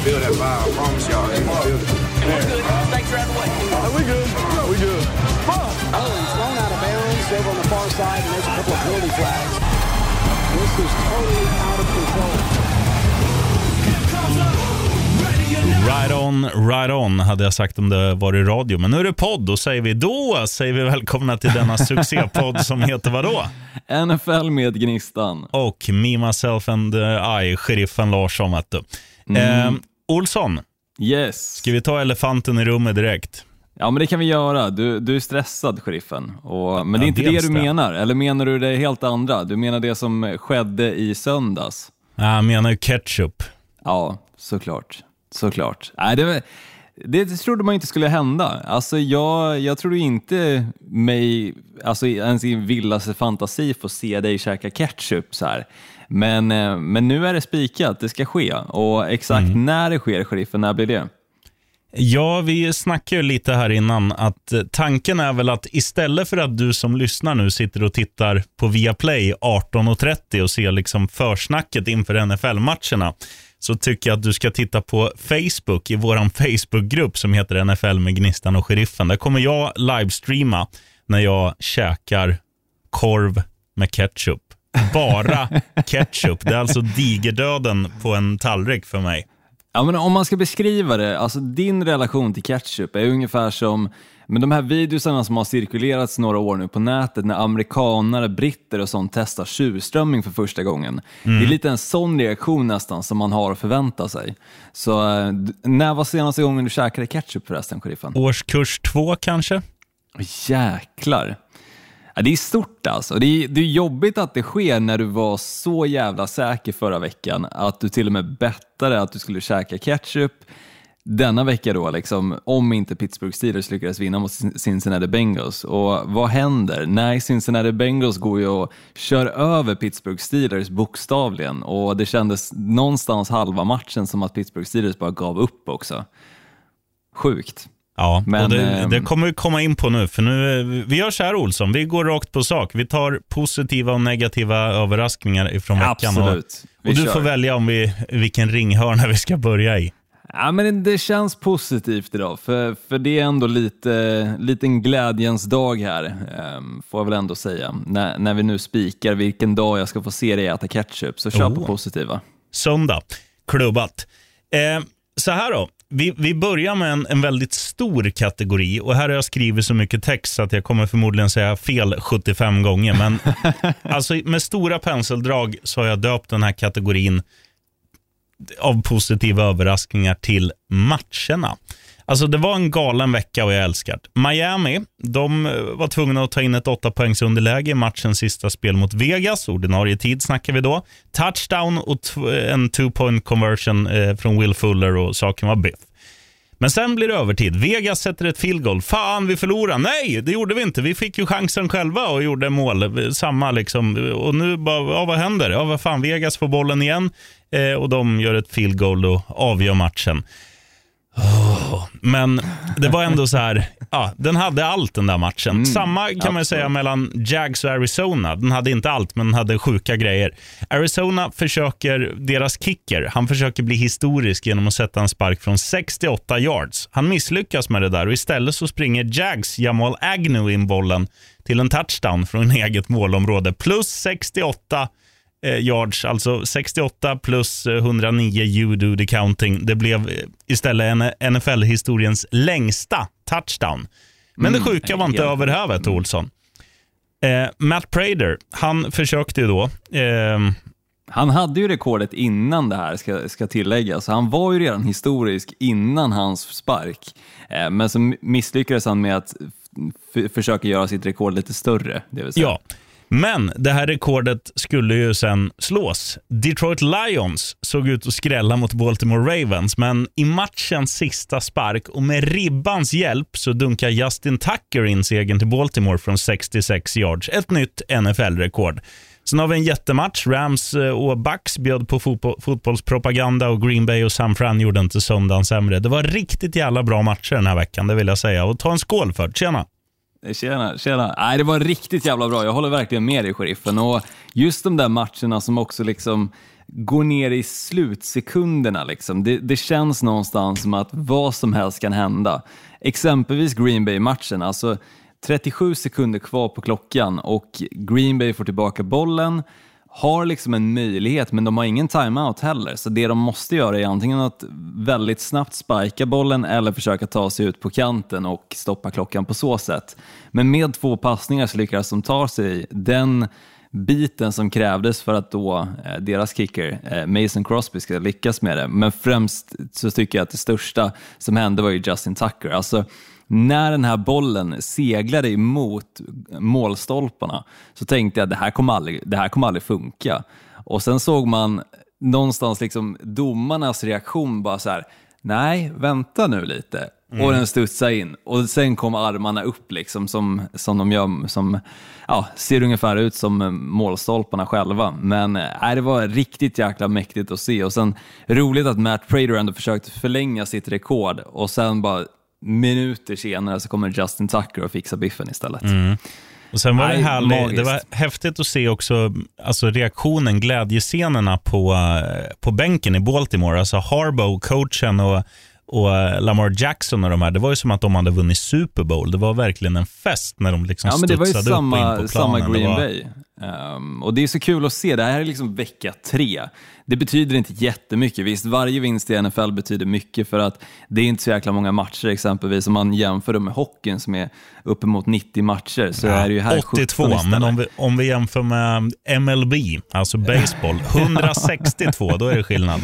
gonna feel that vibe. I promise y'all. They gonna feel it. Thanks for having way. we good. we good. Oh, he's thrown out of bounds over on the far side, and there's a couple of penalty flags. This is totally out of control. Right on, right on hade jag sagt om det var i radio. Men nu är det podd. Då säger vi då säger vi välkomna till denna succépodd som heter vadå? NFL med Gnistan. Och Me, Myself and I, sheriffen Larsson. Vet du. Eh, Olsson, Yes. ska vi ta elefanten i rummet direkt? Ja, men det kan vi göra. Du, du är stressad, sheriffen. Och, men det är inte det dels du det. menar. Eller menar du det helt andra? Du menar det som skedde i söndags? Ja, Jag menar ju ketchup. Ja, såklart. Såklart. Nej, det, det trodde man inte skulle hända. Alltså, jag, jag trodde inte mig, alltså ens i villaste fantasi, få se dig käka ketchup så här. Men, eh, men nu är det spikat, det ska ske. Och exakt när det sker, sheriffen, när blir det? Ja, vi snackade ju lite här innan att eh, tanken är väl att istället för att du som lyssnar nu sitter och tittar på Viaplay 18.30 och ser liksom försnacket inför NFL-matcherna så tycker jag att du ska titta på Facebook i vår Facebookgrupp som heter NFL med Gnistan och Sheriffen. Där kommer jag livestreama när jag käkar korv med ketchup. Bara ketchup. Det är alltså digerdöden på en tallrik för mig. Ja, men om man ska beskriva det, alltså din relation till ketchup är ungefär som med de här videosarna som har cirkulerats några år nu på nätet när amerikanare, britter och sånt testar surströmming för första gången. Det är lite en sån reaktion nästan som man har att förvänta sig. Så eh, när var senaste gången du käkade ketchup förresten, sheriffen? Årskurs två kanske? Jäklar. Ja, det är stort alltså. Det är, det är jobbigt att det sker när du var så jävla säker förra veckan att du till och med bettade att du skulle käka ketchup denna vecka då, liksom, om inte Pittsburgh Steelers lyckades vinna mot Cincinnati Bengals. Och vad händer? Nej, Cincinnati Bengals går ju och kör över Pittsburgh Steelers bokstavligen och det kändes någonstans halva matchen som att Pittsburgh Steelers bara gav upp också. Sjukt. Ja, Men, och det, ehm, det kommer vi komma in på nu. För nu vi gör så här Olsson, vi går rakt på sak. Vi tar positiva och negativa överraskningar ifrån veckan. Absolut. Och, och du kör. får välja om vi, vilken ringhörna vi ska börja i. Ja, men det känns positivt idag, för, för det är ändå lite liten glädjens dag här, ehm, får jag väl ändå säga. När, när vi nu spikar vilken dag jag ska få se dig äta ketchup, så kör på Oh. positiva. Söndag, klubbat. Eh, så här då, vi, vi börjar med en, en väldigt stor kategori och här har jag skrivit så mycket text så att jag kommer förmodligen säga fel 75 gånger. Men alltså, med stora penseldrag så har jag döpt den här kategorin av positiva överraskningar till matcherna. Alltså det var en galen vecka och jag älskar det. Miami, de eh, var tvungna att ta in ett 8 poängs underläge i matchens sista spel mot Vegas. Ordinarie tid snackar vi då. Touchdown och eh, en two point conversion eh, från Will Fuller och saken var biff. Men sen blir det övertid. Vegas sätter ett field goal. Fan, vi förlorar. Nej, det gjorde vi inte. Vi fick ju chansen själva och gjorde mål. Eh, samma liksom. Och nu bara, ja, vad händer? Ja, vad fan, Vegas får bollen igen eh, och de gör ett field goal och avgör matchen. Men det var ändå så här, ja, den hade allt den där matchen. Samma kan man absolut. säga mellan Jags och Arizona. Den hade inte allt, men den hade sjuka grejer. Arizona försöker, deras kicker, han försöker bli historisk genom att sätta en spark från 68 yards. Han misslyckas med det där och istället så springer Jags Jamal Agnew in bollen till en touchdown från eget målområde. Plus 68 eh, yards, alltså 68 plus eh, 109 you do the counting. Det blev eh, istället en NFL-historiens längsta touchdown. Men det sjuka var inte helt över det här, vet du, Olsson. Eh, Matt Prater, han försökte ju då, eh, Han hade ju rekordet innan det här, ska, ska tilläggas. Han var ju redan historisk innan hans spark. Eh, men så misslyckades han med att försöka göra sitt rekord lite större. Det vill säga. ja. Men det här rekordet skulle ju sen slås. Detroit Lions såg ut att skrälla mot Baltimore Ravens, men i matchens sista spark och med ribbans hjälp så dunkar Justin Tucker in segern till Baltimore från 66 yards. Ett nytt NFL-rekord. Sen har vi en jättematch. Rams eh, och Bucks bjöd på fotbo- fotbollspropaganda och Green Bay och San Fran gjorde inte söndagen sämre. Det var riktigt jävla bra matcher den här veckan, det vill jag säga. Och ta en skål för det. Tjena! Tjena, tjena. Nej, det var riktigt jävla bra. Jag håller verkligen med dig, sheriffen. Och just de där matcherna som också liksom går ner i slutsekunderna. Liksom. Det, det känns någonstans som att vad som helst kan hända. Exempelvis Green Bay-matchen. Alltså, 37 sekunder kvar på klockan och Green Bay får tillbaka bollen har liksom en möjlighet, men de har ingen timeout heller. Så det de måste göra är antingen att väldigt snabbt spika bollen eller försöka ta sig ut på kanten och stoppa klockan på så sätt. Men med två passningar så lyckas de ta sig den biten som krävdes för att då eh, deras kicker, eh, Mason Crosby, ska lyckas med det. Men främst så tycker jag att det största som hände var ju Justin Tucker. Alltså, när den här bollen seglade emot målstolparna så tänkte jag att det här kommer aldrig, det här kommer aldrig funka. Och sen såg man någonstans liksom domarnas reaktion bara så här, nej, vänta nu lite. Mm. Och den studsade in och sen kom armarna upp liksom som, som de gör, som ja, ser ungefär ut som målstolparna själva. Men äh, det var riktigt jäkla mäktigt att se och sen roligt att Matt Prater ändå försökte förlänga sitt rekord och sen bara minuter senare så kommer Justin Tucker och fixar biffen istället. Mm. Och sen var det, härligt, det var häftigt att se också alltså reaktionen, glädjescenerna på, eh, på bänken i Baltimore. Alltså Harbaugh, coachen och och eh, Lamar Jackson och de här, det var ju som att de hade vunnit Super Bowl. Det var verkligen en fest när de liksom ja, men det var ju samma, upp och in på planen. samma Green var... Bay. Um, och det är så kul att se, det här är liksom vecka tre. Det betyder inte jättemycket. Visst, varje vinst i NFL betyder mycket för att det är inte så jäkla många matcher exempelvis. Om man jämför dem med hockeyn som är uppemot 90 matcher så ja, är det ju här 82, men om vi, om vi jämför med MLB, alltså baseball, 162, då är det skillnad.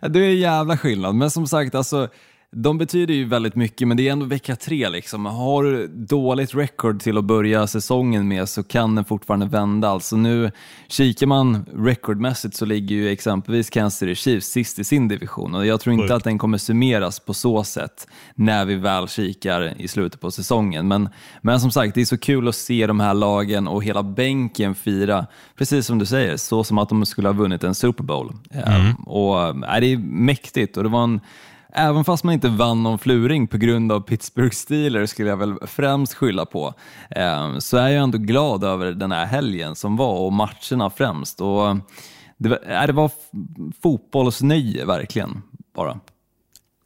Det är en jävla skillnad, men som sagt, alltså de betyder ju väldigt mycket, men det är ändå vecka tre. Liksom. Har du dåligt record till att börja säsongen med så kan den fortfarande vända. Alltså nu kikar man recordmässigt så ligger ju exempelvis Kansas City Chiefs sist i sin division och jag tror inte att den kommer summeras på så sätt när vi väl kikar i slutet på säsongen. Men, men som sagt, det är så kul att se de här lagen och hela bänken fira, precis som du säger, så som att de skulle ha vunnit en Super Bowl. Mm. och, äh, det är mäktigt och det var en Även fast man inte vann någon fluring på grund av Pittsburgh Steelers, skulle jag väl främst skylla på, eh, så är jag ändå glad över den här helgen som var och matcherna främst. Och det, var, eh, det var fotbollsnöje verkligen bara.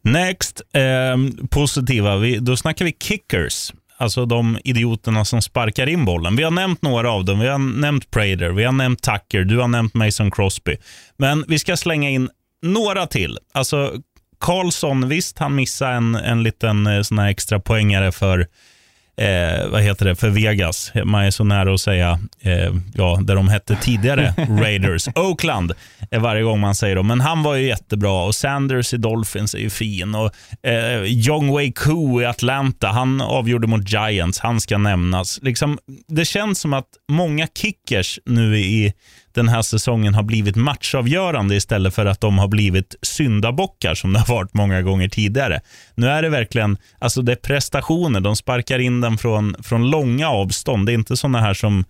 Next, eh, positiva. Vi, då snackar vi kickers. Alltså de idioterna som sparkar in bollen. Vi har nämnt några av dem. Vi har nämnt Prader, vi har nämnt Tucker, du har nämnt Mason Crosby. Men vi ska slänga in några till. Alltså Karlsson, visst han missade en, en liten eh, sån här extra poängare för eh, vad heter det, för Vegas. Man är så nära att säga, eh, ja, där de hette tidigare, Raiders. Oakland är varje gång man säger dem. Men han var ju jättebra och Sanders i Dolphins är ju fin. Och eh, Jong Wei Koo i Atlanta, han avgjorde mot Giants. Han ska nämnas. Liksom, det känns som att många kickers nu i den här säsongen har blivit matchavgörande istället för att de har blivit syndabockar som det har varit många gånger tidigare. Nu är det verkligen alltså det är prestationer. De sparkar in den från, från långa avstånd. Det är inte sådana här som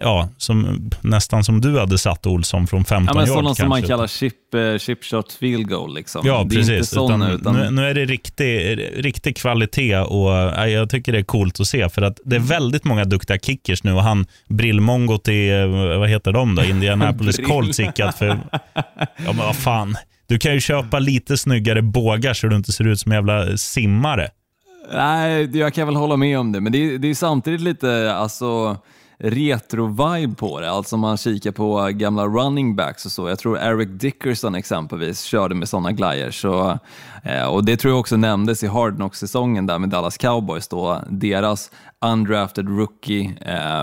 ja, som, nästan som du hade satt Olsson från 15 ja, men. Sådana som man kallar chip, eh, chip shot field goal. Liksom. Ja, det precis. Är inte såna, utan, Nu, nu, är det riktig, riktig kvalitet och ja, jag tycker det är coolt att se för att det är mm. väldigt många duktiga kickers nu och han Brillmongot i, eh, vad heter de då, Indianapolis Colts gick för, ja men vad fan. Du kan ju köpa lite snyggare bågar så du inte ser ut som en jävla simmare. Nej, jag kan väl hålla med om det, men det är, det är samtidigt lite, alltså retro-vibe på det. Alltså om man kikar på gamla running backs och så. Jag tror Eric Dickerson exempelvis körde med sådana glajjor. Så, eh, och det tror jag också nämndes i Hard Knocks-säsongen där med Dallas Cowboys då. Deras undrafted rookie,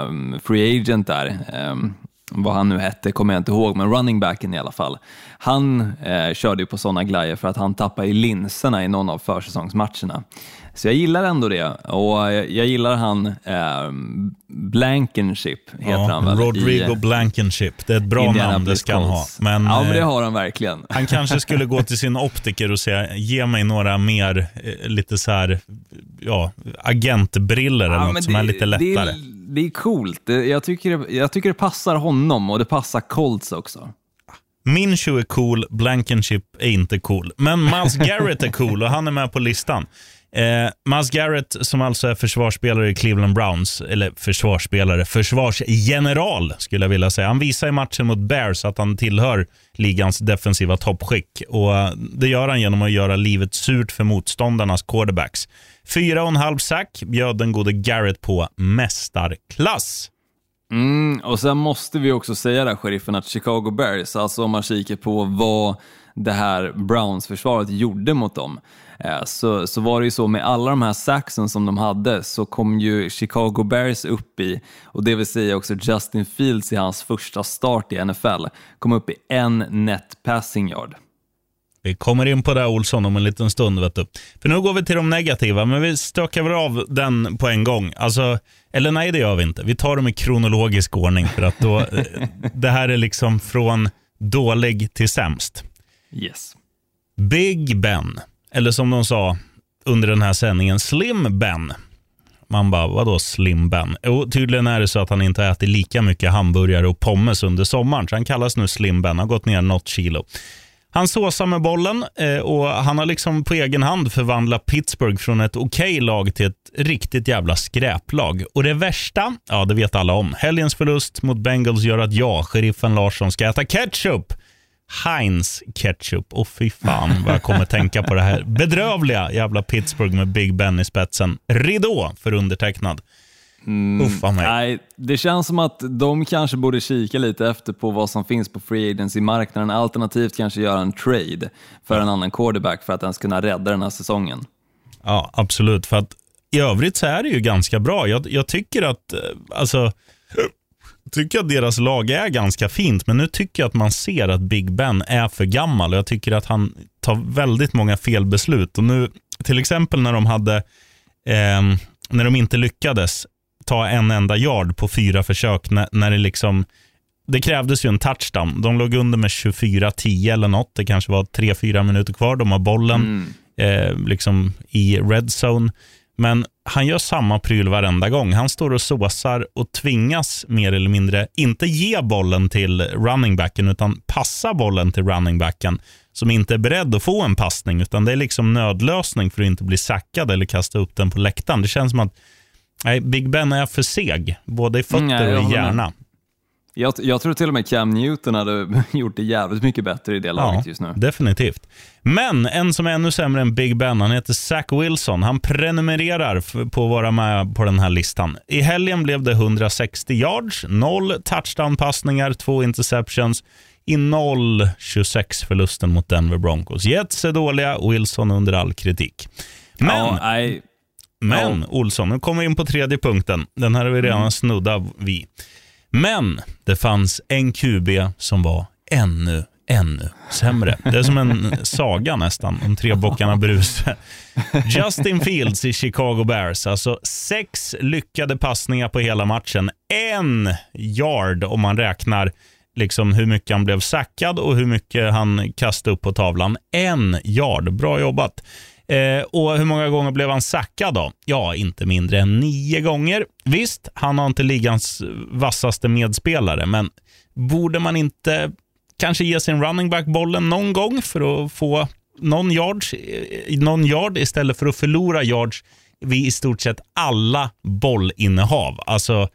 um, free agent där, um, vad han nu hette kommer jag inte ihåg, men running backen i alla fall. Han eh, körde ju på sådana glajjor för att han tappade i linserna i någon av försäsongsmatcherna. Så jag gillar ändå det och jag, jag gillar han eh, Blankenship, heter ja, han väl? Rodrigo i, Blankenship, det är ett bra namn, det ska han ha. Men, ja, men det eh, har han verkligen. Han kanske skulle gå till sin optiker och säga, ge mig några mer, eh, lite så här, ja, agentbriller eller ja, något som det, är lite lättare. Det är, det är coolt. Jag tycker, jag tycker det passar honom och det passar Colts också. Minshew är cool, Blankenship är inte cool. Men Miles Garrett är cool och han är med på listan. Eh, Miles Garrett, som alltså är försvarsspelare i Cleveland Browns, eller försvarsspelare, försvarsgeneral skulle jag vilja säga. Han visar i matchen mot Bears att han tillhör ligans defensiva toppskick. Och eh, Det gör han genom att göra livet surt för motståndarnas quarterbacks. Fyra och en halv sack bjöd den gode Garrett på mästarklass. Mm, och sen måste vi också säga där, sheriffen, att Chicago Bears, alltså om man kikar på vad det här Browns-försvaret gjorde mot dem, så, så var det ju så med alla de här saxen som de hade så kom ju Chicago Bears upp i, och det vill säga också Justin Fields i hans första start i NFL, kom upp i en net passing yard. Vi kommer in på det Olsson om en liten stund. Vet du. För nu går vi till de negativa, men vi stökar väl av den på en gång. Alltså, eller nej, det gör vi inte. Vi tar dem i kronologisk ordning. För att då, eh, det här är liksom från dålig till sämst. Yes. Big Ben, eller som de sa under den här sändningen, Slim Ben. Man bara, vadå Slim Ben? Jo, tydligen är det så att han inte har ätit lika mycket hamburgare och pommes under sommaren, så han kallas nu Slim Ben. Han har gått ner något kilo. Han såsar med bollen eh, och han har liksom på egen hand förvandlat Pittsburgh från ett okej okay lag till ett riktigt jävla skräplag. Och det värsta, ja det vet alla om. Helgens förlust mot Bengals gör att jag, sheriffen Larsson, ska äta ketchup. Heinz ketchup. Och fy fan vad jag kommer tänka på det här bedrövliga jävla Pittsburgh med Big Ben i spetsen. Ridå för undertecknad. Mm, Uffa mig. Nej, det känns som att de kanske borde kika lite efter på vad som finns på free agency-marknaden, alternativt kanske göra en trade för en annan quarterback för att ens kunna rädda den här säsongen. Ja, absolut. För att i övrigt så är det ju ganska bra. Jag, jag tycker att, eh, alltså, tycker att deras lag är ganska fint, men nu tycker jag att man ser att Big Ben är för gammal och jag tycker att han tar väldigt många felbeslut. Och nu, till exempel när de hade, eh, när de inte lyckades ta en enda yard på fyra försök när, när det liksom det krävdes ju en touchdown. De låg under med 24-10 eller något. Det kanske var 3-4 minuter kvar. De har bollen Mm. eh, liksom i red zone. Men han gör samma pryl varenda gång. Han står och såsar och tvingas mer eller mindre inte ge bollen till running backen utan passa bollen till running backen som inte är beredd att få en passning utan det är liksom nödlösning för att inte bli sackad eller kasta upp den på läktaren. Det känns som att nej, Big Ben är för seg, både i fötter Mm, och i hjärna. Jag, jag tror till och med Cam Newton hade gjort det jävligt mycket bättre i det laget just nu. definitivt. Men en som är ännu sämre än Big Ben, han heter Zach Wilson. Han prenumererar på att vara med på den här listan. I helgen blev det 160 yards, noll touchdown-passningar, två interceptions i 0-26 förlusten mot Denver Broncos. Jets är dåliga, Wilson under all kritik. Men, Ja, nej, men Olsson, nu kommer vi in på tredje punkten. Den här har vi redan Mm. snuddat vid. Men det fanns en QB som var ännu, ännu sämre. Det är som en saga nästan, om tre bockarna Bruse. Justin Fields i Chicago Bears. Alltså sex lyckade passningar på hela matchen. En yard om man räknar liksom hur mycket han blev sackad och hur mycket han kastade upp på tavlan. En yard. Bra jobbat. Eh, och hur många gånger blev han sackad då? Ja, inte mindre än nio gånger. Visst, han har inte ligans vassaste medspelare, men borde man inte kanske ge sin running back bollen någon gång för att få någon yards, eh, någon yard istället för att förlora yards vid i stort sett alla bollinnehav? Alltså,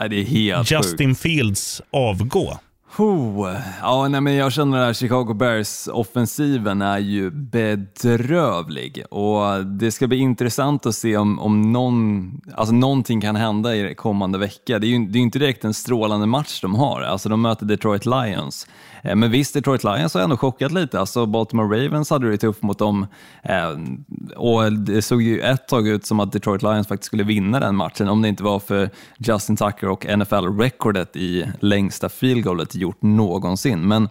nej, helt sjukt. Justin Fields avgå. Oh, ja, nej, men jag känner att Chicago Bears-offensiven är ju bedrövlig och det ska bli intressant att se om, om någon, alltså någonting kan hända i kommande vecka. Det är ju det är inte direkt en strålande match de har, alltså de möter Detroit Lions. Eh, men visst, Detroit Lions har ändå chockat lite. Alltså Baltimore Ravens hade det tufft mot dem eh, och det såg ju ett tag ut som att Detroit Lions faktiskt skulle vinna den matchen om det inte var för Justin Tucker och NFL-recordet i längsta field goalet gjort någonsin. Men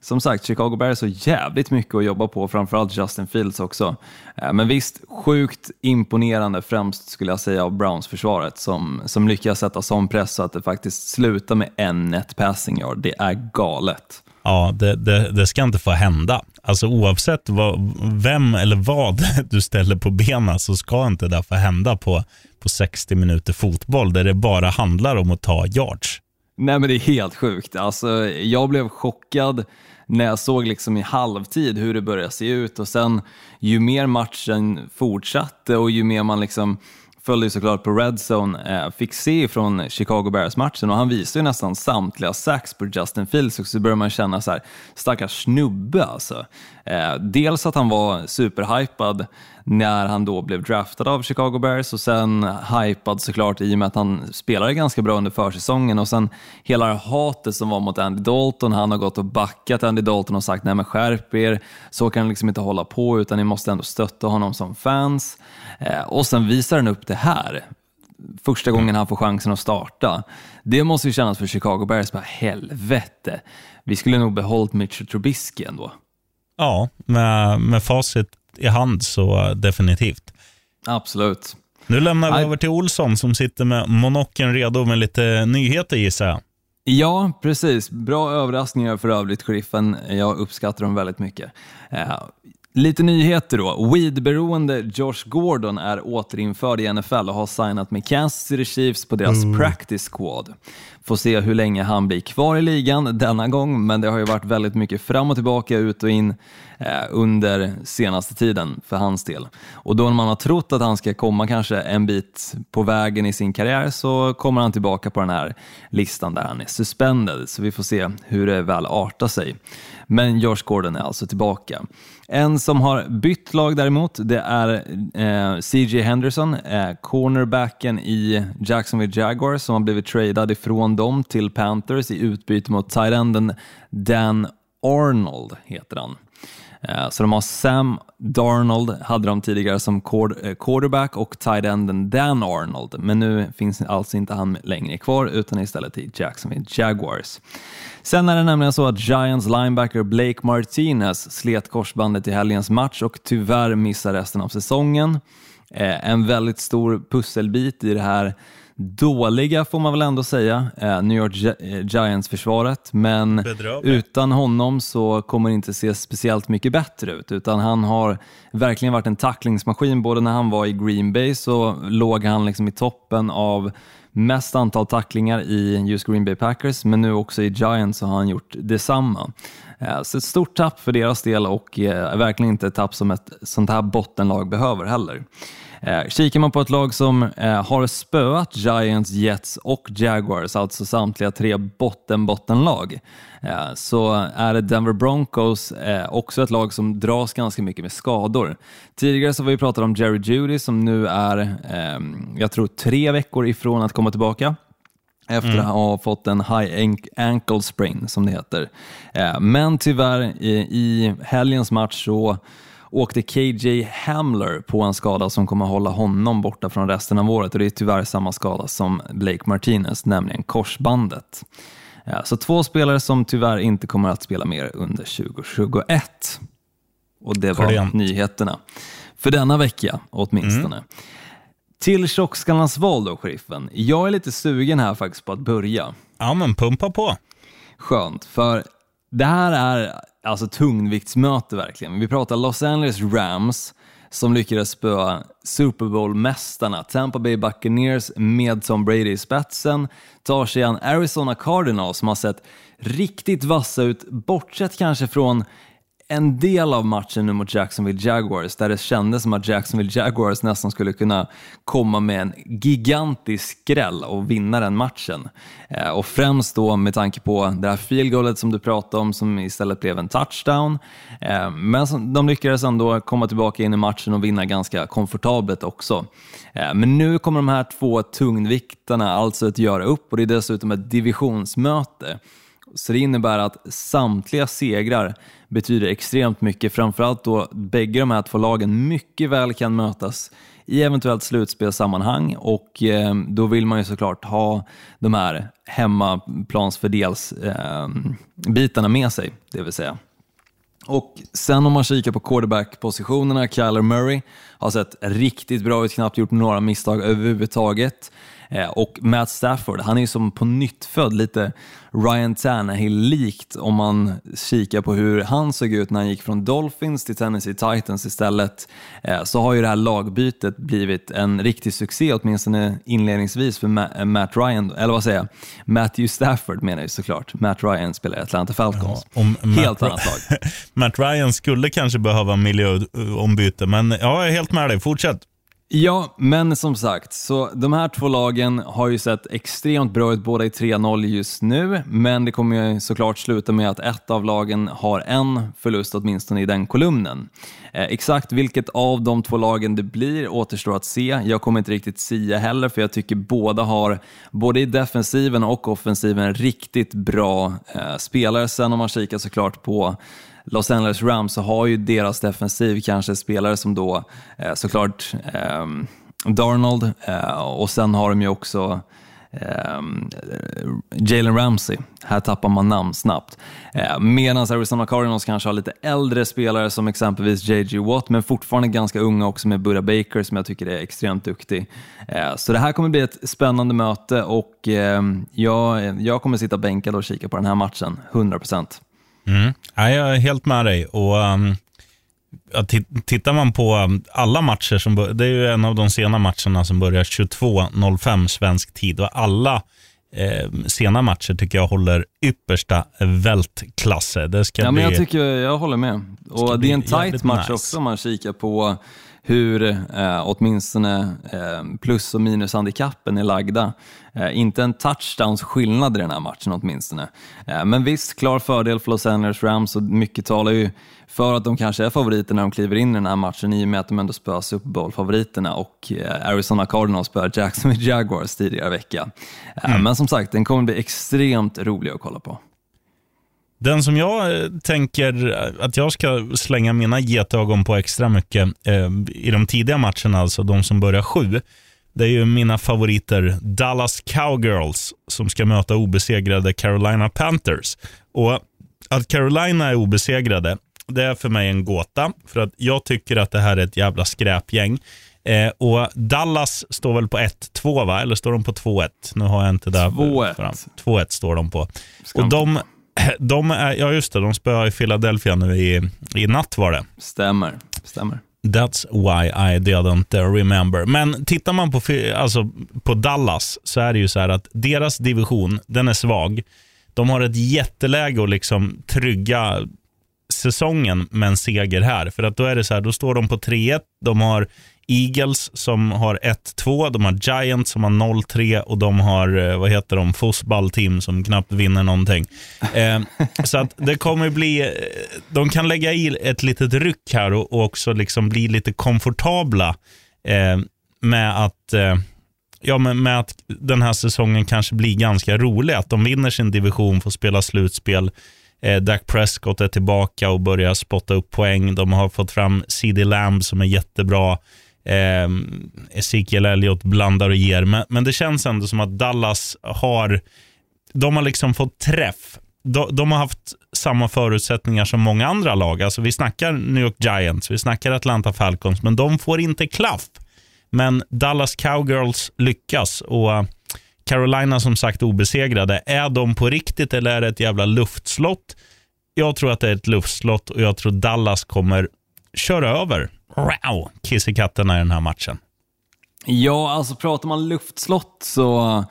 som sagt, Chicago Bears har jävligt mycket att jobba på, framförallt Justin Fields också. Eh, men visst, sjukt imponerande främst skulle jag säga av Browns-försvaret som, som lyckas sätta sån press så att det faktiskt slutar med en net passing yard. Det är galet. Ja, det, det, det ska inte få hända. Alltså oavsett vad, vem eller vad du ställer på benen så ska inte det få hända på, på 60 minuter fotboll där det bara handlar om att ta yards. Nej men det är helt sjukt. Alltså, jag blev chockad när jag såg liksom i halvtid hur det började se ut och sen ju mer matchen fortsatte och ju mer man liksom följde ju såklart på Redzone, eh, fick se från Chicago Bears-matchen och han visade ju nästan samtliga sax på Justin Fields och så börjar man känna så här, stackars snubbe alltså. Eh, dels att han var superhypad när han då blev draftad av Chicago Bears och sen hypad såklart i och med att han spelade ganska bra under försäsongen och sen hela det hatet som var mot Andy Dalton, han har gått och backat Andy Dalton och sagt nej men skärp er, så kan ni liksom inte hålla på utan ni måste ändå stötta honom som fans. Eh, och sen visar han upp det här, första gången han får chansen att starta. Det måste ju kännas för Chicago Bears, bara helvete, vi skulle nog behållit Mitchell Trubisky ändå. Ja, med, med facit i hand så definitivt. Absolut. Nu lämnar vi Nej. över till Olsson som sitter med monocken redo med lite nyheter gissar jag. Ja, precis. Bra överraskningar för övrigt, sheriffen. Jag uppskattar dem väldigt mycket. Eh, lite nyheter då. Weed-beroende Josh Gordon är återinförd i NFL och har signat med Kansas City Chiefs på deras practice squad. Får se hur länge han blir kvar i ligan denna gång, men det har ju varit väldigt mycket fram och tillbaka, ut och in eh, under senaste tiden för hans del. Och då när man har trott att han ska komma kanske en bit på vägen i sin karriär så kommer han tillbaka på den här listan där han är suspended, så vi får se hur det väl artar sig. Men Josh Gordon är alltså tillbaka. En som har bytt lag däremot, det är eh, CJ Henderson, eh, cornerbacken i Jacksonville Jaguars som har blivit tradad ifrån dem till Panthers i utbyte mot tight enden Dan Arnold, heter han. Eh, så de har Sam Darnold, hade de tidigare som eh, quarterback och tight enden Dan Arnold, men nu finns alltså inte han längre kvar utan istället i Jacksonville Jaguars. Sen är det nämligen så att Giants linebacker Blake Martinez slet korsbandet i helgens match och tyvärr missar resten av säsongen. Eh, en väldigt stor pusselbit i det här dåliga, får man väl ändå säga, eh, New York Gi- eh, Giants-försvaret, men utan honom så kommer det inte se speciellt mycket bättre ut, utan han har verkligen varit en tacklingsmaskin. Både när han var i Green Bay så låg han liksom i toppen av mest antal tacklingar i just Green Bay Packers, men nu också i Giants så har han gjort detsamma. Eh, Så ett stort tapp för deras del och verkligen inte ett tapp som ett sånt här bottenlag behöver heller. Eh, kikar man på ett lag som eh, har spöat Giants, Jets och Jaguars, alltså samtliga tre botten-bottenlag, eh, så är det Denver Broncos eh, också ett lag som dras ganska mycket med skador. Tidigare så har vi pratat om Jerry Judy som nu är, eh, jag tror, tre veckor ifrån att komma tillbaka efter att ha fått en high ank- ankle sprain som det heter. Eh, Men tyvärr i helgens match så åkte KJ Hamler på en skada som kommer hålla honom borta från resten av året och det är tyvärr samma skada som Blake Martinez, nämligen korsbandet. Så två spelare som tyvärr inte kommer att spela mer under 2021. Och det var Klent. nyheterna. För denna vecka åtminstone. Till tjockskallarnas val då, sheriffen. Jag är lite sugen här faktiskt på att börja. Ja, men pumpa på. Skönt, för det här är alltså tungviktsmöte verkligen. Vi pratar Los Angeles Rams som lyckades spöa Super Bowl-mästarna Tampa Bay Buccaneers med Tom Brady i spetsen, tar sig an Arizona Cardinals som har sett riktigt vassa ut, bortsett kanske från en del av matchen nu mot Jacksonville Jaguars där det kändes som att Jacksonville Jaguars nästan skulle kunna komma med en gigantisk skräll och vinna den matchen. Eh, och främst då med tanke på det här feelgoalet som du pratade om som istället blev en touchdown. Eh, men de lyckades ändå komma tillbaka in i matchen och vinna ganska komfortabelt också. Eh, men nu kommer de här två tungviktarna alltså att göra upp och det är dessutom ett divisionsmöte. Så det innebär att samtliga segrar betyder extremt mycket, framförallt då bägge de här två lagen mycket väl kan mötas i eventuellt slutspelssammanhang och eh, då vill man ju såklart ha de här hemmaplansfördelsbitarna eh, bitarna med sig, det vill säga. Och sen om man kikar på quarterback-positionerna, Kyler Murray har sett riktigt bra ut, knappt gjort några misstag överhuvudtaget. Eh, och Matt Stafford, han är ju som på nytt född lite Ryan Tannehill-likt om man kikar på hur han såg ut när han gick från Dolphins till Tennessee Titans istället. Eh, så har ju det här lagbytet blivit en riktig succé, åtminstone inledningsvis för Ma Matt Ryan, eller vad säger jag, Matthew Stafford menar jag såklart. Matt Ryan spelar i Atlanta Falcons. Ja, Helt annat lag. Matt Ryan skulle kanske behöva miljöombyte, men ja, jag är helt med dig. Fortsätt. Ja, men som sagt, så de här två lagen har ju sett extremt bra ut båda i 3-0 just nu, men det kommer ju såklart sluta med att ett av lagen har en förlust åtminstone i den kolumnen. Eh, exakt vilket av de två lagen det blir återstår att se. Jag kommer inte riktigt sia heller, för jag tycker båda har, både i defensiven och offensiven, riktigt bra eh, spelare. Sen om man kikar såklart på Los Angeles Rams så har ju deras defensiv kanske spelare som då eh, såklart eh, Darnold eh, och sen har de ju också eh, Jalen Ramsey. Här tappar man namn snabbt. Eh, Medan Arizona Cardinals kanske har lite äldre spelare som exempelvis JG Watt, men fortfarande ganska unga också med Buda Baker som jag tycker är extremt duktig. Eh, så det här kommer bli ett spännande möte och eh, jag, jag kommer sitta bänkad och kika på den här matchen, 100 procent. Mm. Ja, jag är helt med dig. Och, um, tittar man på um, alla matcher, som, det är ju en av de sena matcherna som börjar 22.05 svensk tid. Och alla eh, sena matcher tycker jag håller yppersta vältklasse. Det ska ja, bli, men jag, tycker, jag håller med. Och det är en tight match nice. också om man kikar på hur eh, åtminstone eh, plus och minushandikappen är lagda. Eh, inte en touchdowns skillnad i den här matchen åtminstone. Eh, men visst, klar fördel för Los Angeles Rams och mycket talar ju för att de kanske är favoriter när de kliver in i den här matchen i och med att de ändå spöar Super Bowl-favoriterna och eh, Arizona Cardinals spöar Jacksonville Jaguars tidigare vecka. Eh, mm. Men som sagt, den kommer bli extremt rolig att kolla på. Den som jag eh, tänker att jag ska slänga mina getögon på extra mycket eh, i de tidiga matcherna, alltså de som börjar sju, det är ju mina favoriter Dallas Cowgirls som ska möta obesegrade Carolina Panthers. Och Att Carolina är obesegrade, det är för mig en gåta. För att jag tycker att det här är ett jävla skräpgäng. Eh, och Dallas står väl på 1-2 va? Eller står de på 2-1? Nu har jag inte det. 2-1. 2-1 står de på. Och de de är, ja just det, de spöar i Philadelphia nu i, i natt var det. Stämmer, stämmer. That's why I didn't remember. Men tittar man på, alltså, på Dallas så är det ju så här att deras division, den är svag. De har ett jätteläge att liksom trygga säsongen med en seger här. För att då är det så här, då står de på 3-1. De har Eagles som har 1-2, de har Giants som har 0-3 och de har, eh, vad heter de, Fosball-team som knappt vinner någonting. Eh, så att det kommer bli, eh, de kan lägga i ett litet ryck här och, och också liksom bli lite komfortabla eh, med att eh, Ja, men med att den här säsongen kanske blir ganska rolig. Att de vinner sin division, får spela slutspel. Eh, Dak Prescott är tillbaka och börjar spotta upp poäng. De har fått fram CD Lamb som är jättebra. Eh, Ezekiel Elliott blandar och ger. Men, men det känns ändå som att Dallas har, de har liksom fått träff. De, de, har haft samma förutsättningar som många andra lag. Alltså vi snackar New York Giants, vi snackar Atlanta Falcons, men de får inte klaff. Men Dallas Cowgirls lyckas och Carolina som sagt obesegrade. Är de på riktigt eller är det ett jävla luftslott? Jag tror att det är ett luftslott och jag tror Dallas kommer köra över wow, kissekatterna i den här matchen. Ja, alltså pratar man luftslott så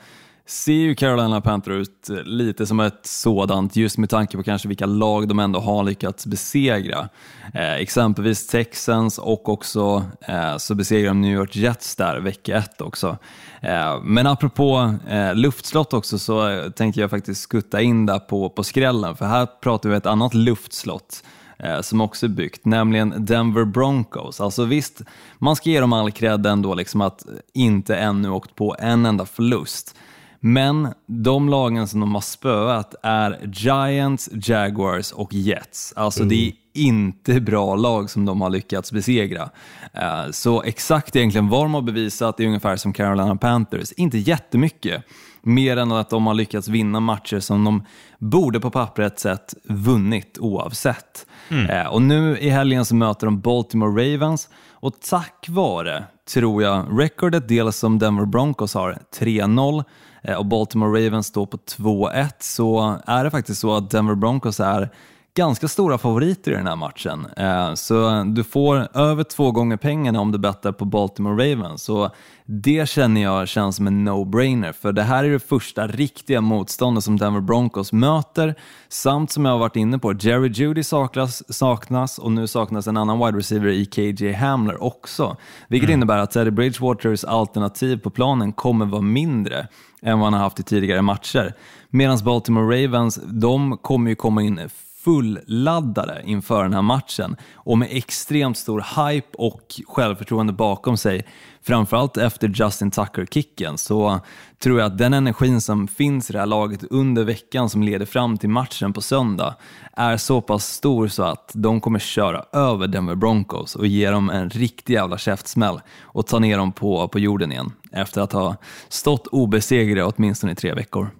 ser ju Carolina Panther ut lite som ett sådant just med tanke på kanske vilka lag de ändå har lyckats besegra. Eh, exempelvis Texans och också eh, så besegrar de New York Jets där vecka ett också. Eh, men apropå eh, luftslott också så eh, tänkte jag faktiskt skutta in där på, på skrällen för här pratar vi ett annat luftslott Eh, som också är byggt, nämligen Denver Broncos. Alltså visst, man ska ge dem all cred ändå liksom att inte ännu åkt på en enda förlust. Men de lagen som de har spöat är Giants, Jaguars och Jets. Alltså mm. det är inte bra lag som de har lyckats besegra. Uh, så exakt egentligen vad de har bevisat är ungefär som Carolina Panthers. Inte jättemycket, mer än att de har lyckats vinna matcher som de borde på pappret sett vunnit oavsett. Mm. Uh, och nu i helgen så möter de Baltimore Ravens och tack vare tror jag. Recordet delas som Denver Broncos har 3-0 eh, Eh, och Baltimore Ravens står på 2-1 så är det faktiskt så att Denver Broncos är ganska stora favoriter i den här matchen. Eh, så du får över två gånger pengarna om du bettar på Baltimore Ravens. Så det känner jag känns som en no-brainer, för det här är det första riktiga motståndet som Denver Broncos möter. Samt som jag har varit inne på, Jerry Judy saknas, saknas och nu saknas en annan wide receiver i KJ Hamler också. Vilket mm. innebär att Teddy Bridgewaters alternativ på planen kommer vara mindre än vad han har haft i tidigare matcher. Medan Baltimore Ravens, de kommer ju komma in fulladdade inför den här matchen och med extremt stor hype och självförtroende bakom sig. Framförallt efter Justin Tucker-kicken så tror jag att den energin som finns i det här laget under veckan som leder fram till matchen på söndag är så pass stor så att de kommer köra över Denver Broncos och ge dem en riktig jävla käftsmäll och ta ner dem på, på jorden igen efter att ha stått obesegrade åtminstone i tre veckor.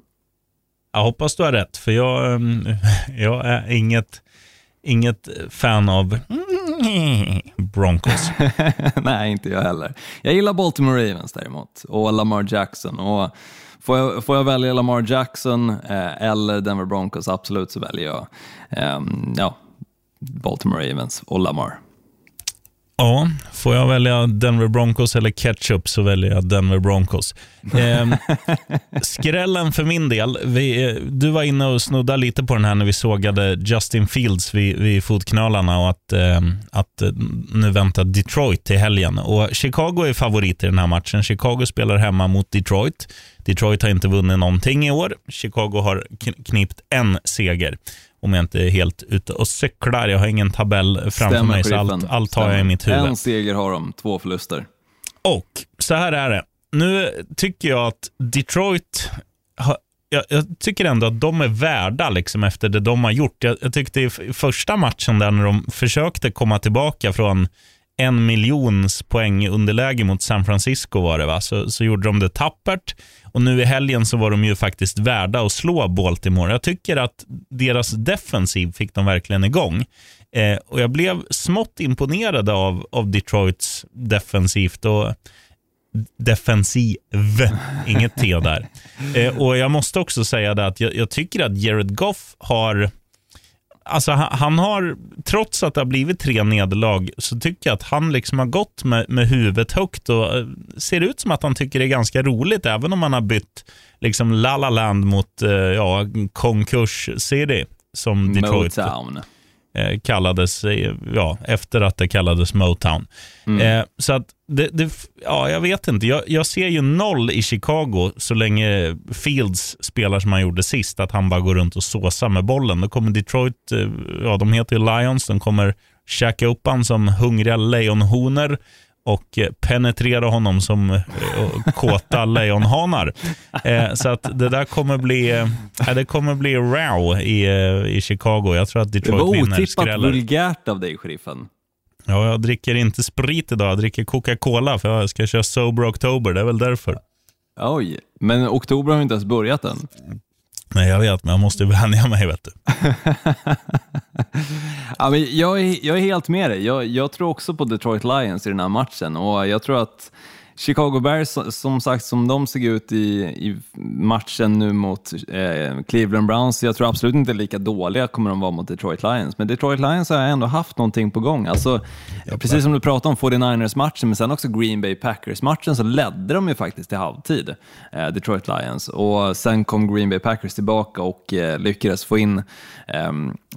Jag hoppas du har rätt, för jag, ehm, jag är inget, inget fan av Broncos. Nej, inte jag heller. Jag gillar Baltimore Ravens däremot och Lamar Jackson. Och får, jag, får jag välja Lamar Jackson eh, eller Denver Broncos, absolut så väljer jag eh, ja, Baltimore Ravens och Lamar. Ja, får jag välja Denver Broncos eller ketchup så väljer jag Denver Broncos. Eh, skrällen för min del, vi, du var inne och snuddade lite på den här när vi sågade Justin Fields vid, vid fotknölarna och att, eh, att nu väntar Detroit till helgen. Och Chicago är favorit i den här matchen. Chicago spelar hemma mot Detroit. Detroit har inte vunnit någonting i år. Chicago har knipt en seger om jag inte är helt ute och cyklar. Jag har ingen tabell framför Stämmer, mig, så allt, allt har jag i mitt huvud. En seger har de, två förluster. Och så här är det. Nu tycker jag att Detroit har, jag, jag, tycker ändå att de är värda liksom efter det de har gjort. Jag, jag tyckte i första matchen där när de försökte komma tillbaka från en miljons poäng underläge mot San Francisco var det va? Så, så gjorde de det tappert. Och nu i helgen så var de ju faktiskt värda att slå Baltimore. Jag tycker att deras defensiv fick de verkligen igång. Eh, och jag blev smått imponerad av, av Detroits defensivt. Och, defensiv, inget T där. Eh, och Jag måste också säga det att jag, jag tycker att Jared Goff har alltså han, har, trots att det har blivit tre nederlag, så tycker jag att han liksom har gått med, med huvudet högt och eh, ser ut som att han tycker det är ganska roligt, även om han har bytt liksom La La Land mot eh, ja, Konkurs City, som Detroit. Motown. Eh, kallades, ja, efter att det kallades Motown. Mm. Eh, så att det, det, ja, jag vet inte. Jag, jag, ser ju noll i Chicago så länge Fields spelar som han gjorde sist, att han bara går runt och såsar med bollen. Då kommer Detroit, eh, ja de heter ju Lions, de kommer käka upp han som hungriga lejonhonor och penetrera honom som eh, kåta lejonhanar. Eh, så att det där kommer bli, eh, det kommer bli row i, eh, i Chicago. Jag tror att Detroit vinner. Det var otippat vulgärt av dig, sheriffen. Ja, jag dricker inte sprit idag. Jag dricker Coca-Cola för jag ska köra Sober October. Det är väl därför. Oj, men oktober har inte ens börjat än. Nej, jag vet, men jag måste vänja mig. Vet du. ja, men jag, är, jag är helt med dig. Jag, jag tror också på Detroit Lions i den här matchen och jag tror att Chicago Bears, som sagt, som de såg ut i, i matchen nu mot eh, Cleveland Browns, jag tror absolut inte lika dåliga kommer de vara mot Detroit Lions. Men Detroit Lions har ändå haft någonting på gång. Alltså, precis som du pratade om 49ers-matchen, men sen också Green Bay Packers-matchen, så ledde de ju faktiskt till halvtid, eh, Detroit Lions. Och sen kom Green Bay Packers tillbaka och eh, lyckades få in eh,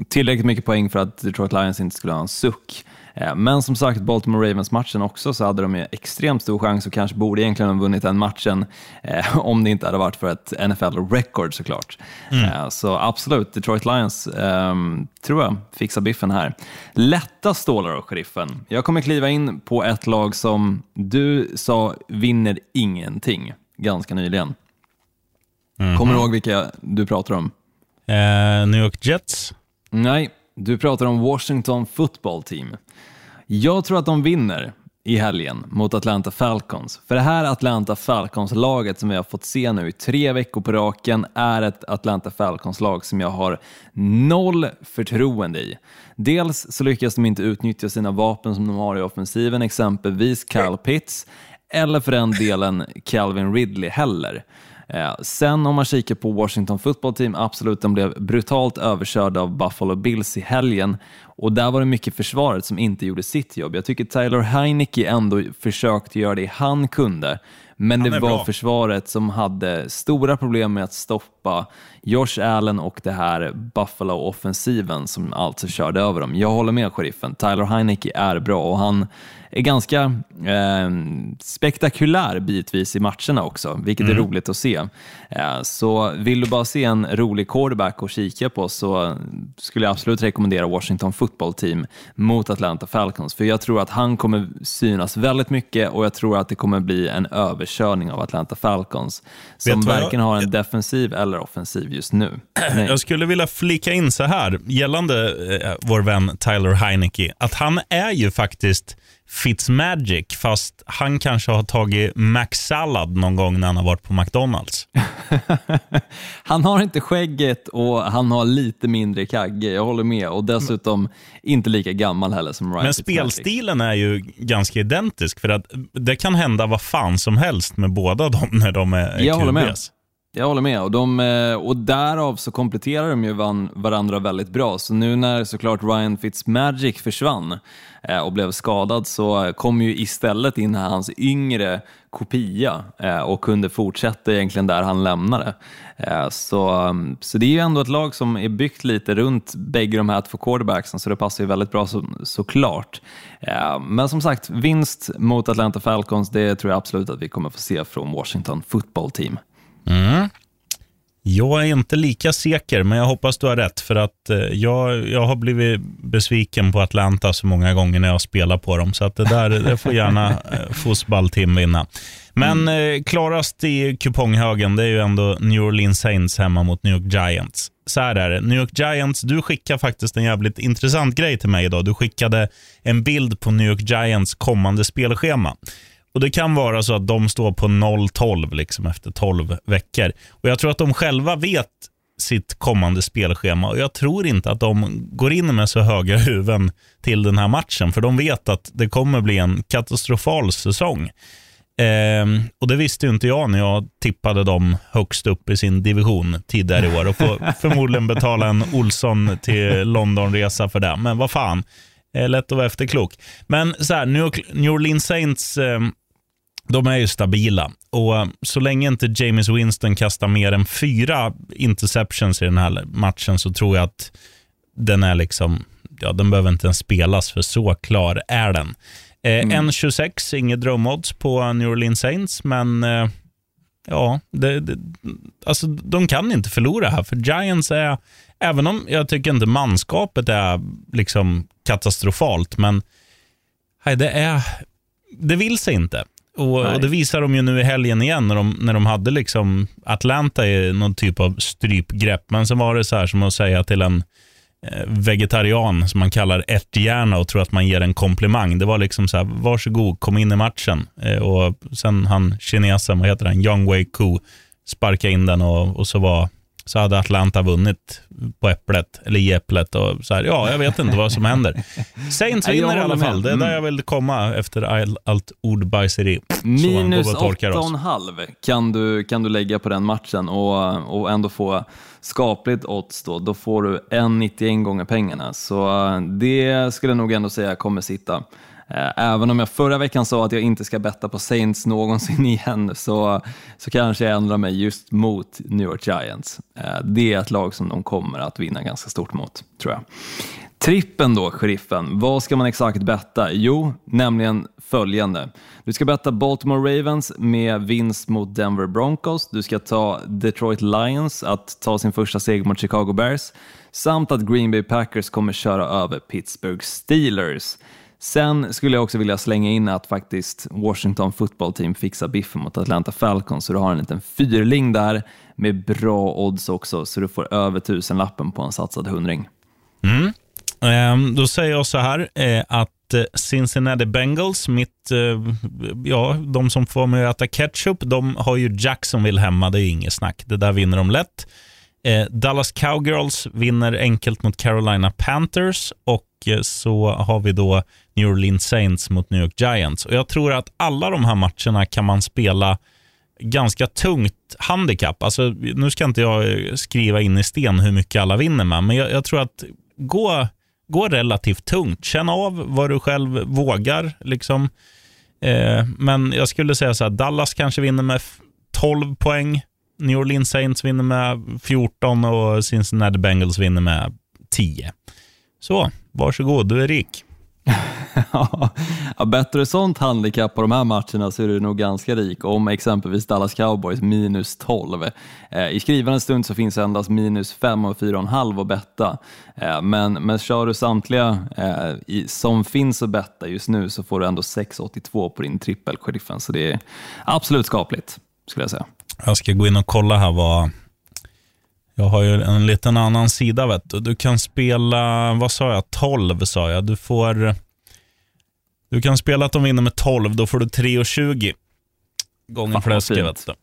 tillräckligt mycket poäng för att Detroit Lions inte skulle ha en suck. Eh, men som sagt, Baltimore Ravens-matchen också så hade de ju extremt stor chans och kanske borde egentligen ha vunnit den matchen eh, om det inte hade varit för ett NFL-record såklart. Mm. Eh, så absolut, Detroit Lions eh, tror jag fixar biffen här. Lätta stålar och sheriffen. Jag kommer kliva in på ett lag som du sa vinner ingenting ganska nyligen. Mm. Kommer du ihåg vilka du pratar om? Uh, New York Jets? Nej, du pratar om Washington Football Team. Jag tror att de vinner i helgen mot Atlanta Falcons. För det här Atlanta Falcons-laget som vi har fått se nu i tre veckor på raken är ett Atlanta Falcons-lag som jag har noll förtroende i. Dels så lyckas de inte utnyttja sina vapen som de har i offensiven, exempelvis Kyle Pitts, eller för den delen Calvin Ridley heller. Eh, sen om man kikar på Washington football team, absolut, de blev brutalt överkörda av Buffalo Bills i helgen och där var det mycket försvaret som inte gjorde sitt jobb. Jag tycker Tyler Heineke ändå försökte göra det han kunde, men det var bra. försvaret som hade stora problem med att stoppa Josh Allen och det här Buffalo-offensiven som alltså körde över dem. Jag håller med sheriffen, Tyler Heineke är bra och han är ganska eh, spektakulär bitvis i matcherna också, vilket är roligt att se. Eh, så vill du bara se en rolig quarterback att kika på så skulle jag absolut rekommendera Washington football team mot Atlanta Falcons, för jag tror att han kommer synas väldigt mycket och jag tror att det kommer bli en överkörning av Atlanta Falcons, som vad jag- varken har en defensiv eller offensiv just nu. Nej. Jag skulle vilja flika in så här gällande eh, vår vän Tyler Heineke, att han är ju faktiskt Fitzmagic, fast han kanske har tagit Mac-sallad någon gång när han har varit på McDonalds. Han har inte skägget och han har lite mindre kagge, jag håller med. Och dessutom inte lika gammal heller som Ryan Men Fitzmagic. spelstilen är ju ganska identisk, för att det kan hända vad fan som helst med båda dem när de är Jag håller med. Jag håller med och, de, eh, och därav så kompletterar de ju varandra väldigt bra. Så nu när såklart Ryan Fitzmagic försvann eh, och blev skadad så kom ju istället in hans yngre kopia eh, och kunde fortsätta egentligen där han lämnade. Så, så det är ju ändå ett lag som är byggt lite runt bägge de här två quarterbacksen så det passar ju väldigt bra så, såklart. Men som sagt, vinst mot Atlanta Falcons det tror jag absolut att vi kommer få se från Washington football team. Jag är inte lika säker, men jag hoppas du har rätt. För att eh, jag, jag har blivit besviken på Atlanta så många gånger när jag spelar på dem. Så att det där det får gärna eh, Fotbollteam vinna. Men eh, klarast i kuponghögen, det är ju ändå New Orleans Saints hemma mot New York Giants. Så här är det. New York Giants, du skickade faktiskt en jävligt intressant grej till mig idag. Du skickade en bild på New York Giants kommande spelschema. Och Det kan vara så att de står på 0-12 liksom efter 12 veckor. Och Jag tror att de själva vet sitt kommande spelschema och jag tror inte att de går in med så höga huvuden till den här matchen, för de vet att det kommer bli en katastrofal säsong. Ehm, och Det visste inte jag när jag tippade dem högst upp i sin division tidigare i år och får förmodligen betala en Olsson till Londonresa för det. Men vad fan, eh, lätt att vara efterklok. Men så här, New Orleans Saints ehm, de är ju stabila och eh, så länge inte James Winston kastar mer än fyra interceptions i den här matchen så tror jag att den är liksom, ja den behöver inte ens spelas för så klar är den. Eh, 1.26, inget drömodds på New Orleans Saints, men eh, ja, det, det, alltså de kan inte förlora här för Giants är, även om jag tycker inte manskapet är liksom katastrofalt, men nej, det är, det vill sig inte. Och, och Det visar de ju nu i helgen igen när de, när de hade liksom Atlanta i någon typ av strypgrepp. Men sen var det så här som att säga till en eh, vegetarian som man kallar ärthjärna och tror att man ger en komplimang. Det var liksom så här, varsågod, kom in i matchen. Eh, och sen han kinesen, vad heter han, Young Wei Koo, sparka in den och, och så var så hade Atlanta vunnit på äpplet, eller i äpplet. Och så här, ja, jag vet inte vad som händer. Saints vinner i alla fall. Det är där Mm. jag vill komma efter all, allt ordbajseri. Minus går och torkar oss. 8,5 kan du, kan du lägga på den matchen och, och ändå få skapligt odds då. Då får du 1,91 gånger pengarna. Så eh, det skulle jag nog ändå säga kommer sitta. Eh, även om jag förra veckan sa att jag inte ska betta på Saints någonsin igen så, så kanske jag ändrar mig just mot New York Giants. Eh, det är ett lag som de kommer att vinna ganska stort mot, tror jag. Trippen då, sheriffen. Vad ska man exakt betta? Jo, nämligen följande. Du ska betta Baltimore Ravens med vinst mot Denver Broncos. Du ska ta Detroit Lions att ta sin första seger mot Chicago Bears. Samt att Green Bay Packers kommer köra över Pittsburgh Steelers. Sen skulle jag också vilja slänga in att faktiskt Washington football team fixar biffen mot Atlanta Falcons, så du har en liten fyrling där med bra odds också, så du får över tusenlappen på en satsad hundring. Mm. Ehm, då säger jag så här, eh, att eh, Cincinnati Bengals, mitt, eh, ja, de som får mig att äta ketchup, de har ju Jacksonville hemma. Det är ju inget snack. Det där vinner de lätt. Eh, Dallas Cowgirls vinner enkelt mot Carolina Panthers och eh, så har vi då New Orleans Saints mot New York Giants. Och Jag tror att alla de här matcherna kan man spela ganska tungt handikapp. Alltså, nu ska inte jag eh, skriva in i sten hur mycket alla vinner med, men jag, jag tror att gå, gå relativt tungt. Känn av vad du själv vågar. Liksom. Eh, men jag skulle säga så här, Dallas kanske vinner med 12 poäng. New Orleans Saints vinner med 14 och Cincinnati Bengals vinner med 10. Så, varsågod, du är rik. ja, bättre sånt handikapp på de här matcherna så är du nog ganska rik om exempelvis Dallas Cowboys minus 12. Eh, I skrivande stund så finns endast minus 5 och 4,5 att betta. Eh, men, men kör du samtliga eh, i, som finns att betta just nu så får du ändå 6,82 på din trippel sheriffen så det är absolut skapligt skulle jag säga. Jag ska gå in och kolla här vad... Jag har ju en liten annan sida. Vet du. du kan spela, vad sa jag, 12 sa jag. Du får... Du kan spela att de vinner med 12, då får du 3,20 gånger fläsket. fint. vet du.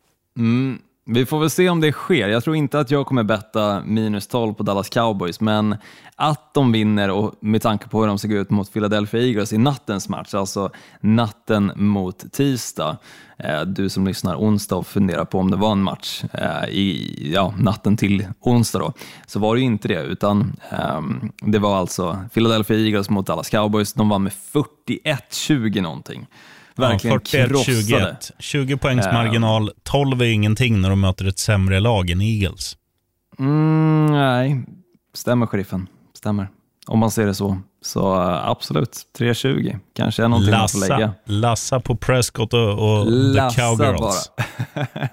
Mm, vi får väl se om det sker. Jag tror inte att jag kommer betta minus 12 på Dallas Cowboys, men att de vinner och med tanke på hur de såg ut mot Philadelphia Eagles i nattens match, alltså natten mot tisdag. Eh, du som lyssnar onsdag och funderar på om det var en match eh, i ja, natten till onsdag då, så var det ju inte det, utan ehm, det var alltså Philadelphia Eagles mot Dallas Cowboys. De vann med 41-20 någonting. Verkligen ja, 41, krossade. 21. 20 poängs marginal. 12 är ingenting när de möter ett sämre lag än Eagles. Mm, nej, stämmer sheriffen. Stämmer. Om man ser det så. Så uh, absolut, 3.20 kanske är någonting man får lägga. Lassa, lassa på Prescott och, och the Lassa Cowgirls. bara.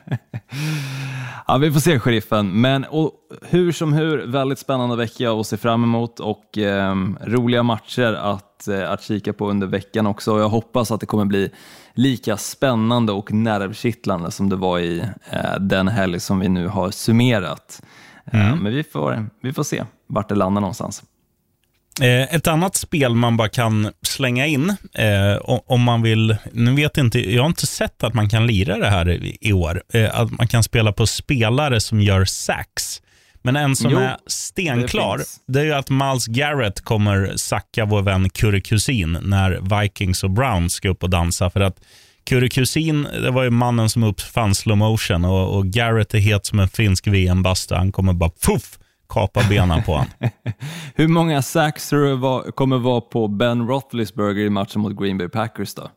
ja, vi får se sheriffen. Men och, hur som hur, väldigt spännande vecka att se fram emot och ehm, roliga matcher att, eh, att kika på under veckan också. Jag hoppas att det kommer bli lika spännande och nervkittlande som det var i eh, den helg som vi nu har summerat. Eh, men vi får, vi får se vart det landar någonstans. Eh, ett annat spel man bara kan slänga in eh, om man vill. Nu vet jag inte, jag har inte sett att man kan lira det här i, år. Eh, att man kan spela på spelare som gör sax. Men en som Jo, är stenklar, det det, är ju att Miles Garrett kommer sacka vår vän Kurre Kusin när Vikings och Browns ska upp och dansa. För att Kurre Kusin, det var ju mannen som uppfann slow motion och, och Garrett är het som en finsk VM-bastu. Han kommer bara puff, kapa benen på honom. Hur många sacks tror du var, kommer vara på Ben Roethlisberger i matchen mot Green Bay Packers då?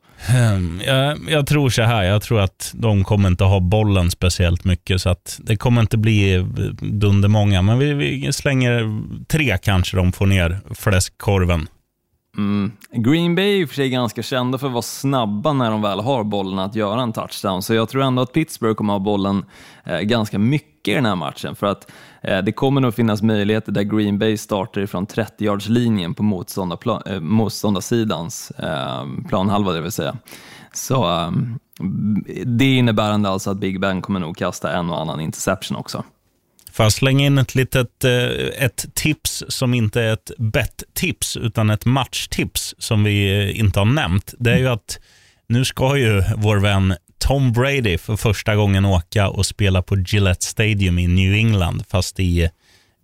Jag, jag tror så här, jag tror att de kommer inte ha bollen speciellt mycket, så att det kommer inte bli dundermånga. Men vi, vi slänger tre kanske de får ner fläskkorven. Mm. Green Bay är i och för sig ganska kända för att vara snabba när de väl har bollen att göra en touchdown, så jag tror ändå att Pittsburgh kommer ha bollen eh, ganska mycket i den här matchen, för att eh, det kommer nog finnas möjligheter där Green Bay startar ifrån 30-yardslinjen på motståndarplan, eh, motståndarsidans eh, planhalva, det vill säga. Så eh, det innebär alltså att Big Ben kommer nog kasta en och annan interception också. Får jag slänga in ett litet eh, ett tips som inte är ett bett-tips, utan ett matchtips som vi eh, inte har nämnt. Det är ju att nu ska ju vår vän Tom Brady för första gången åka och spela på Gillette Stadium i New England, fast i,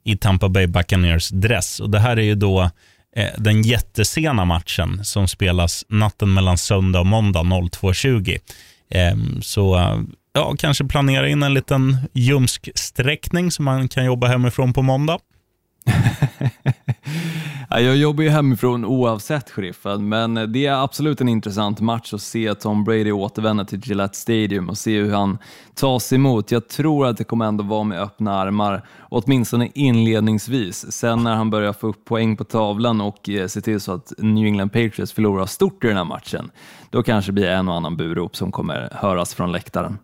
i Tampa Bay Buccaneers dress. Och Det här är ju då eh, den jättesena matchen som spelas natten mellan söndag och måndag 02.20. Ehm, så eh, ja, kanske planera in en liten ljumsksträckning som man kan jobba hemifrån på måndag. Ja, Jag jobbar ju hemifrån oavsett sheriffen, men det är absolut en intressant match att se Tom Brady återvända till Gillette Stadium och se hur han tas emot. Jag tror att det kommer ändå vara med öppna armar, åtminstone inledningsvis. Sen när han börjar få upp poäng på tavlan och eh, se till så att New England Patriots förlorar stort i den här matchen, då kanske det blir en och annan burop som kommer höras från läktaren.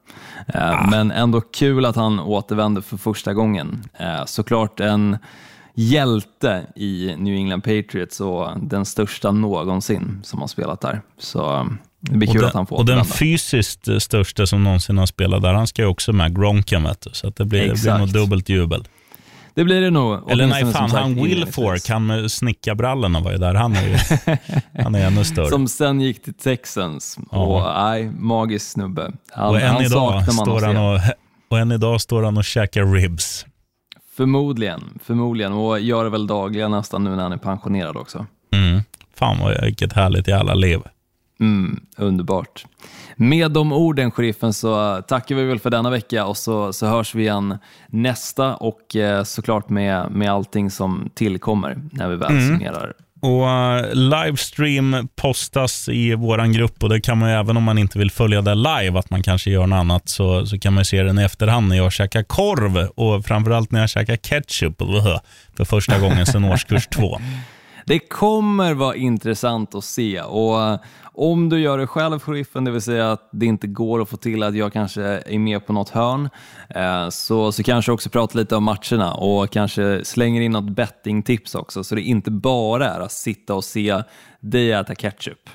Eh, Men ändå kul att han återvänder för första gången. Eh, Såklart en hjälte i New England Patriots och den största någonsin som har spelat där. Så um, det blir kul den, att han får och den fysiskt eh, största som någonsin har spelat där, han ska ju också med, Gronken. Vet du, så det, blir, det blir nog dubbelt jubel. Det blir det nog. Eller nej, fan, han Will. Fork, han med snickarbrallorna var ju där. Han är ju han är ännu större. Som sen gick till Texans. Och nej, magisk snubbe. Han, och, än han idag står han och, och än idag står han och käkar ribs. Förmodligen, förmodligen. Och gör det väl dagligen nästan nu när han är pensionerad också. Mm. Fan vad, vilket härligt jävla liv. Mm, underbart. Med de orden, sheriffen, så tackar vi väl för denna vecka och så, så hörs vi igen nästa och eh, såklart med, med allting som tillkommer när vi väl summerar. Och uh, livestream postas i vår grupp och det kan man ju, även om man inte vill följa det live, att man kanske gör något annat, så, så kan man se den i efterhand när jag käkar korv och framförallt när jag käkar ketchup för första gången sedan årskurs två. Det kommer vara intressant att se och eh, om du gör det själv, sheriffen, det vill säga att det inte går att få till att jag kanske är med på något hörn, eh, så, så kanske också prata lite om matcherna och kanske slänger in något bettingtips också, så det inte bara är att sitta och se dig äta ketchup.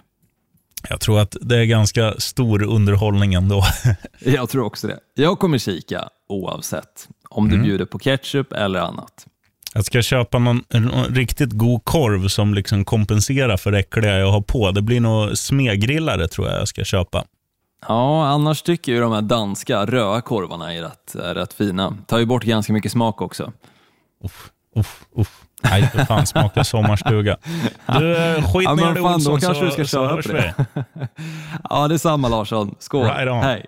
Jag tror att det är ganska stor underhållning ändå. Jag tror också det. Jag kommer kika oavsett om du bjuder på ketchup eller annat. Jag ska köpa någon, någon riktigt god korv som liksom kompenserar för det äckliga jag har på. Det blir nog smeggrillare tror jag jag ska köpa. Ja, annars tycker jag de här danska röda korvarna är rätt, är rätt fina. Tar ju bort ganska mycket smak också. Uff, uff, uff. Nej, för fan smaka sommarstuga. Du, eh, skit Ja, ner dig då Olsson kanske så, du ska så hörs vi. det. Ja, detsamma Larsson. Skål. Right. Hej.